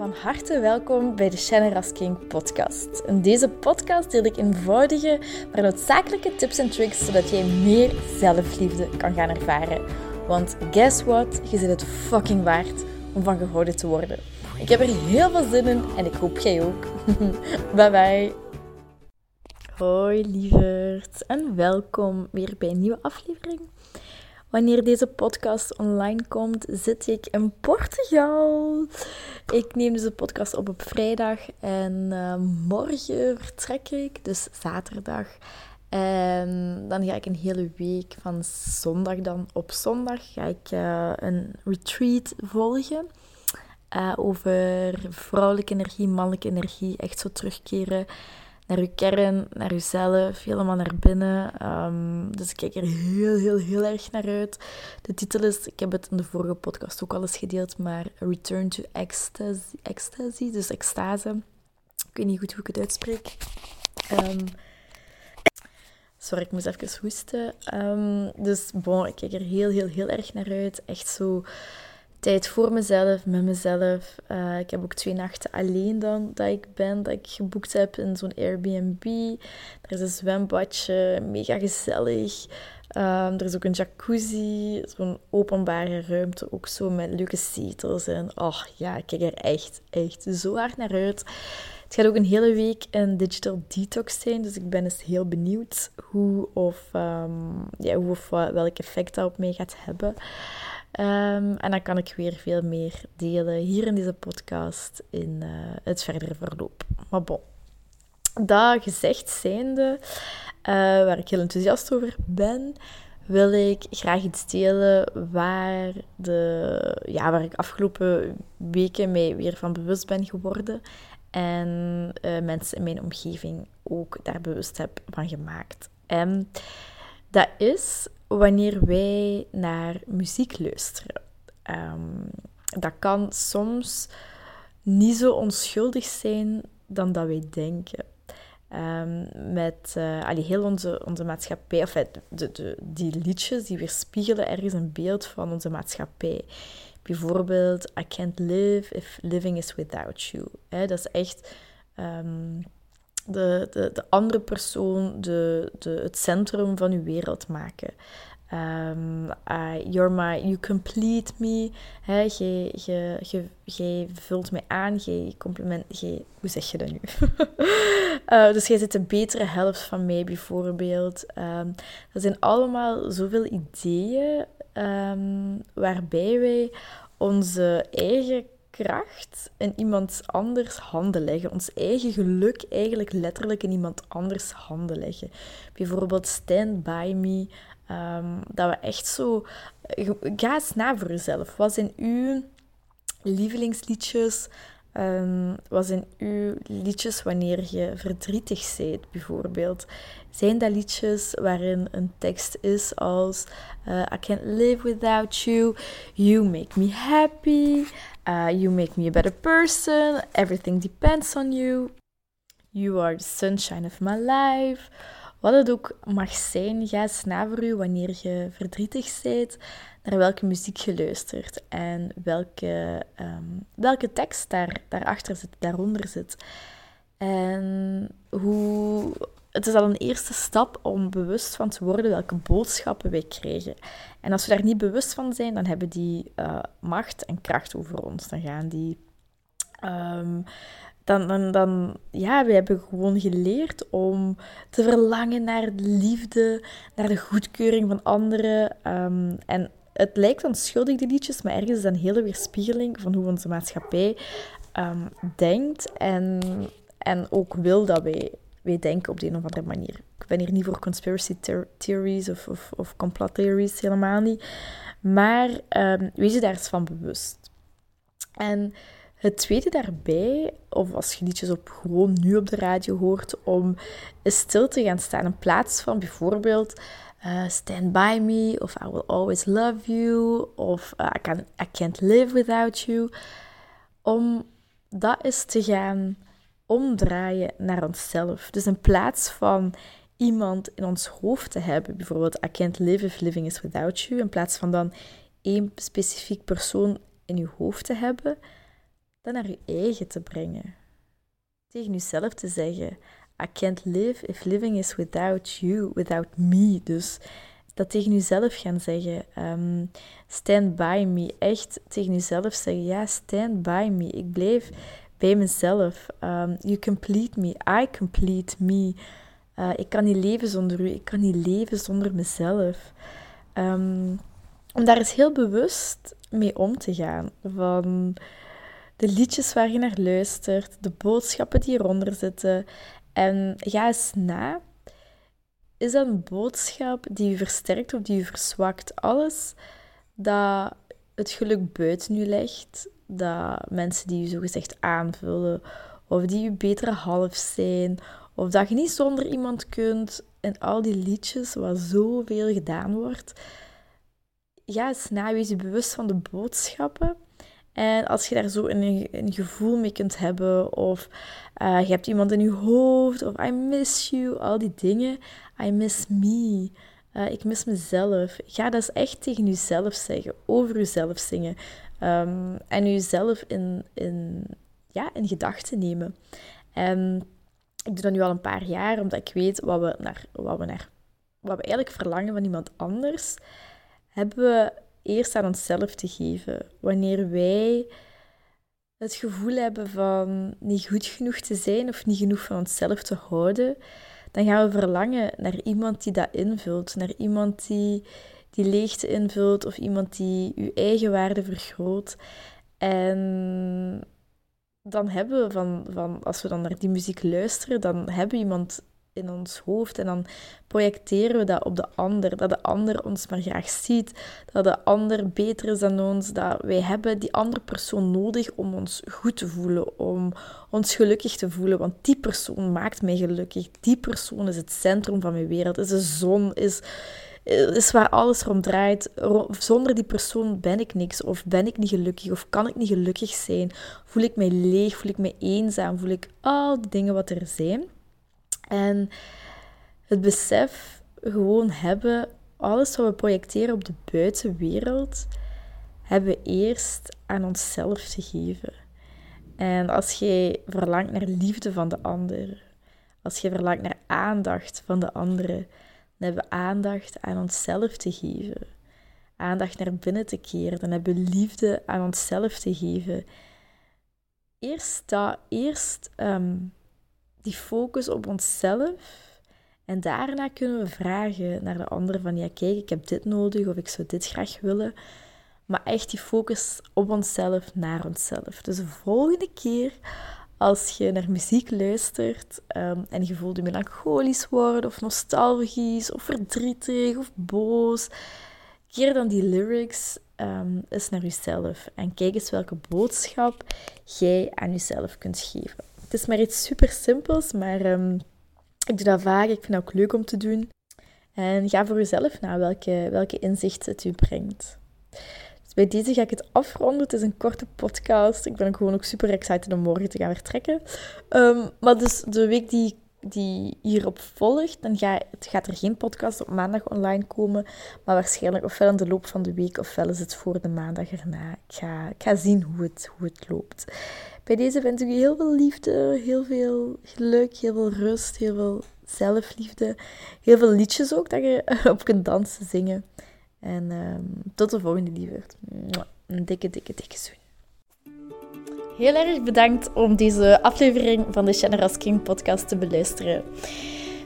Van harte welkom bij de Shannon Rasking podcast. In deze podcast deel ik eenvoudige, maar noodzakelijke tips en tricks zodat jij meer zelfliefde kan gaan ervaren. Want guess what? Je zit het fucking waard om van gehouden te worden. Ik heb er heel veel zin in en ik hoop jij ook. bye bye. Hoi lieverd en welkom weer bij een nieuwe aflevering. Wanneer deze podcast online komt, zit ik in Portugal. Ik neem deze podcast op op vrijdag en uh, morgen vertrek ik, dus zaterdag. En dan ga ik een hele week van zondag dan op zondag ga ik uh, een retreat volgen. Uh, over vrouwelijke energie, mannelijke energie, echt zo terugkeren naar uw kern, naar uzelf, helemaal naar binnen. Um, dus ik kijk er heel, heel, heel erg naar uit. De titel is, ik heb het in de vorige podcast ook al eens gedeeld, maar Return to Ecstasy, dus extase. Ik weet niet goed hoe ik het uitspreek. Um, sorry, ik moest even hoesten. Um, dus bon, ik kijk er heel, heel, heel erg naar uit. Echt zo tijd voor mezelf, met mezelf. Uh, ik heb ook twee nachten alleen dan dat ik ben, dat ik geboekt heb in zo'n Airbnb. Er is een zwembadje, mega gezellig. Um, er is ook een jacuzzi, zo'n openbare ruimte, ook zo met leuke zetels. En oh ja, ik kijk er echt, echt zo hard naar uit. Het gaat ook een hele week een digital detox zijn, dus ik ben eens heel benieuwd hoe of, um, ja, hoe of welk effect dat op mij gaat hebben. Um, en dan kan ik weer veel meer delen hier in deze podcast in uh, het verdere verloop. Maar bon, dat gezegd zijnde, uh, waar ik heel enthousiast over ben, wil ik graag iets delen waar, de, ja, waar ik afgelopen weken mee weer van bewust ben geworden. En uh, mensen in mijn omgeving ook daar bewust heb van gemaakt. En dat is wanneer wij naar muziek luisteren. Um, dat kan soms niet zo onschuldig zijn dan dat wij denken. Um, met uh, allee, heel onze, onze maatschappij, of de, de, die liedjes die weerspiegelen ergens een beeld van onze maatschappij. Bijvoorbeeld, I can't live if living is without you. Dat is echt um, de, de, de andere persoon de, de, het centrum van uw wereld maken. Um, you're my, you complete me. Jij vult mij aan, jij compliment, hoe zeg je dat nu? uh, dus jij zit de betere helft van mij, bijvoorbeeld. Um, dat zijn allemaal zoveel ideeën um, waarbij wij onze eigen kracht in iemand anders handen leggen. Ons eigen geluk eigenlijk letterlijk in iemand anders handen leggen. Bijvoorbeeld Stand By Me. Um, dat we echt zo... Ga eens na voor jezelf. Wat zijn uw lievelingsliedjes? Um, wat zijn uw liedjes wanneer je verdrietig bent, bijvoorbeeld? Zijn dat liedjes waarin een tekst is als uh, I can't live without you, you make me happy, uh, you make me a better person, everything depends on you, you are the sunshine of my life. Wat het ook mag zijn, ga eens na voor u wanneer je verdrietig bent, naar welke muziek je luistert en welke, um, welke tekst daar, daarachter zit, daaronder zit. En het is al een eerste stap om bewust van te worden welke boodschappen wij krijgen. En als we daar niet bewust van zijn, dan hebben die uh, macht en kracht over ons. Dan gaan die um, dan, dan, dan, ja, we hebben gewoon geleerd om te verlangen naar de liefde, naar de goedkeuring van anderen. Um, en het lijkt onschuldig, die liedjes, maar ergens is dat een hele weerspiegeling van hoe onze maatschappij um, denkt en, en ook wil dat wij, wij denken op de een of andere manier. Ik ben hier niet voor conspiracy theories of, of, of complot theories, helemaal niet. Maar um, wees je daar eens van bewust. En het tweede daarbij, of als je liedjes op, gewoon nu op de radio hoort, om stil te gaan staan in plaats van bijvoorbeeld uh, Stand By Me of I Will Always Love You of uh, I, can, I Can't Live Without You. Om dat eens te gaan omdraaien naar onszelf. Dus in plaats van iemand in ons hoofd te hebben, bijvoorbeeld I can't live if living is without you, in plaats van dan één specifiek persoon in je hoofd te hebben, dat naar je eigen te brengen. Tegen jezelf te zeggen: I can't live if living is without you, without me. Dus dat tegen jezelf gaan zeggen. Ehm, stand by me. Echt tegen jezelf zeggen: ja, stand by me. Ik blijf bij mezelf. Um, you complete me. I complete me. Uh, ik kan niet leven zonder u. Ik kan niet leven zonder mezelf. Um, om daar eens heel bewust mee om te gaan. Van de liedjes waar je naar luistert, de boodschappen die eronder zitten. En ga eens na. Is dat een boodschap die je versterkt of die je verzwakt? Alles dat het geluk buiten je legt, dat mensen die je zogezegd aanvullen, of die je betere half zijn, of dat je niet zonder iemand kunt, en al die liedjes waar zoveel gedaan wordt, ga eens na, je bewust van de boodschappen. En als je daar zo een, een gevoel mee kunt hebben, of uh, je hebt iemand in je hoofd, of I miss you, al die dingen, I miss me. Uh, ik mis mezelf. Ga dat echt tegen jezelf zeggen, over jezelf zingen. Um, en jezelf in, in, ja, in gedachten nemen. En ik doe dat nu al een paar jaar, omdat ik weet wat we, naar, wat we, naar, wat we eigenlijk verlangen van iemand anders hebben we eerst aan onszelf te geven. Wanneer wij het gevoel hebben van niet goed genoeg te zijn of niet genoeg van onszelf te houden, dan gaan we verlangen naar iemand die dat invult, naar iemand die die leegte invult of iemand die uw eigen waarde vergroot. En dan hebben we van, van, als we dan naar die muziek luisteren, dan hebben we iemand in ons hoofd. En dan projecteren we dat op de ander. Dat de ander ons maar graag ziet. Dat de ander beter is dan ons. Dat wij hebben die andere persoon nodig om ons goed te voelen. Om ons gelukkig te voelen. Want die persoon maakt mij gelukkig. Die persoon is het centrum van mijn wereld. Is de zon. Is, is waar alles rond draait. Zonder die persoon ben ik niks. Of ben ik niet gelukkig. Of kan ik niet gelukkig zijn. Voel ik mij leeg. Voel ik mij eenzaam. Voel ik al die dingen wat er zijn. En het besef gewoon hebben, alles wat we projecteren op de buitenwereld, hebben we eerst aan onszelf te geven. En als je verlangt naar liefde van de ander, als je verlangt naar aandacht van de anderen, dan hebben we aandacht aan onszelf te geven. Aandacht naar binnen te keren, dan hebben we liefde aan onszelf te geven. Eerst dat, eerst ehm, die focus op onszelf. En daarna kunnen we vragen naar de ander van, ja kijk, ik heb dit nodig of ik zou dit graag willen. Maar echt die focus op onszelf, naar onszelf. Dus de volgende keer als je naar muziek luistert um, en je voelt je melancholisch worden of nostalgisch of verdrietig of boos, keer dan die lyrics um, eens naar jezelf en kijk eens welke boodschap jij aan jezelf kunt geven. Het is maar iets super simpels, maar um, ik doe dat vaak. Ik vind het ook leuk om te doen. En ga voor jezelf na welke, welke inzichten het u brengt. Dus bij deze ga ik het afronden. Het is een korte podcast. Ik ben gewoon ook super excited om morgen te gaan vertrekken. Um, maar dus de week die, die hierop volgt, dan ga, gaat er geen podcast op maandag online komen. Maar waarschijnlijk ofwel in de loop van de week, ofwel is het voor de maandag erna. Ik ga, ik ga zien hoe het, hoe het loopt. Bij deze wens ik u heel veel liefde, heel veel geluk, heel veel rust, heel veel zelfliefde. Heel veel liedjes ook dat je op kunt dansen, zingen. En um, tot de volgende lieverd. Een dikke, dikke, dikke zoen. Heel erg bedankt om deze aflevering van de Generous King podcast te beluisteren.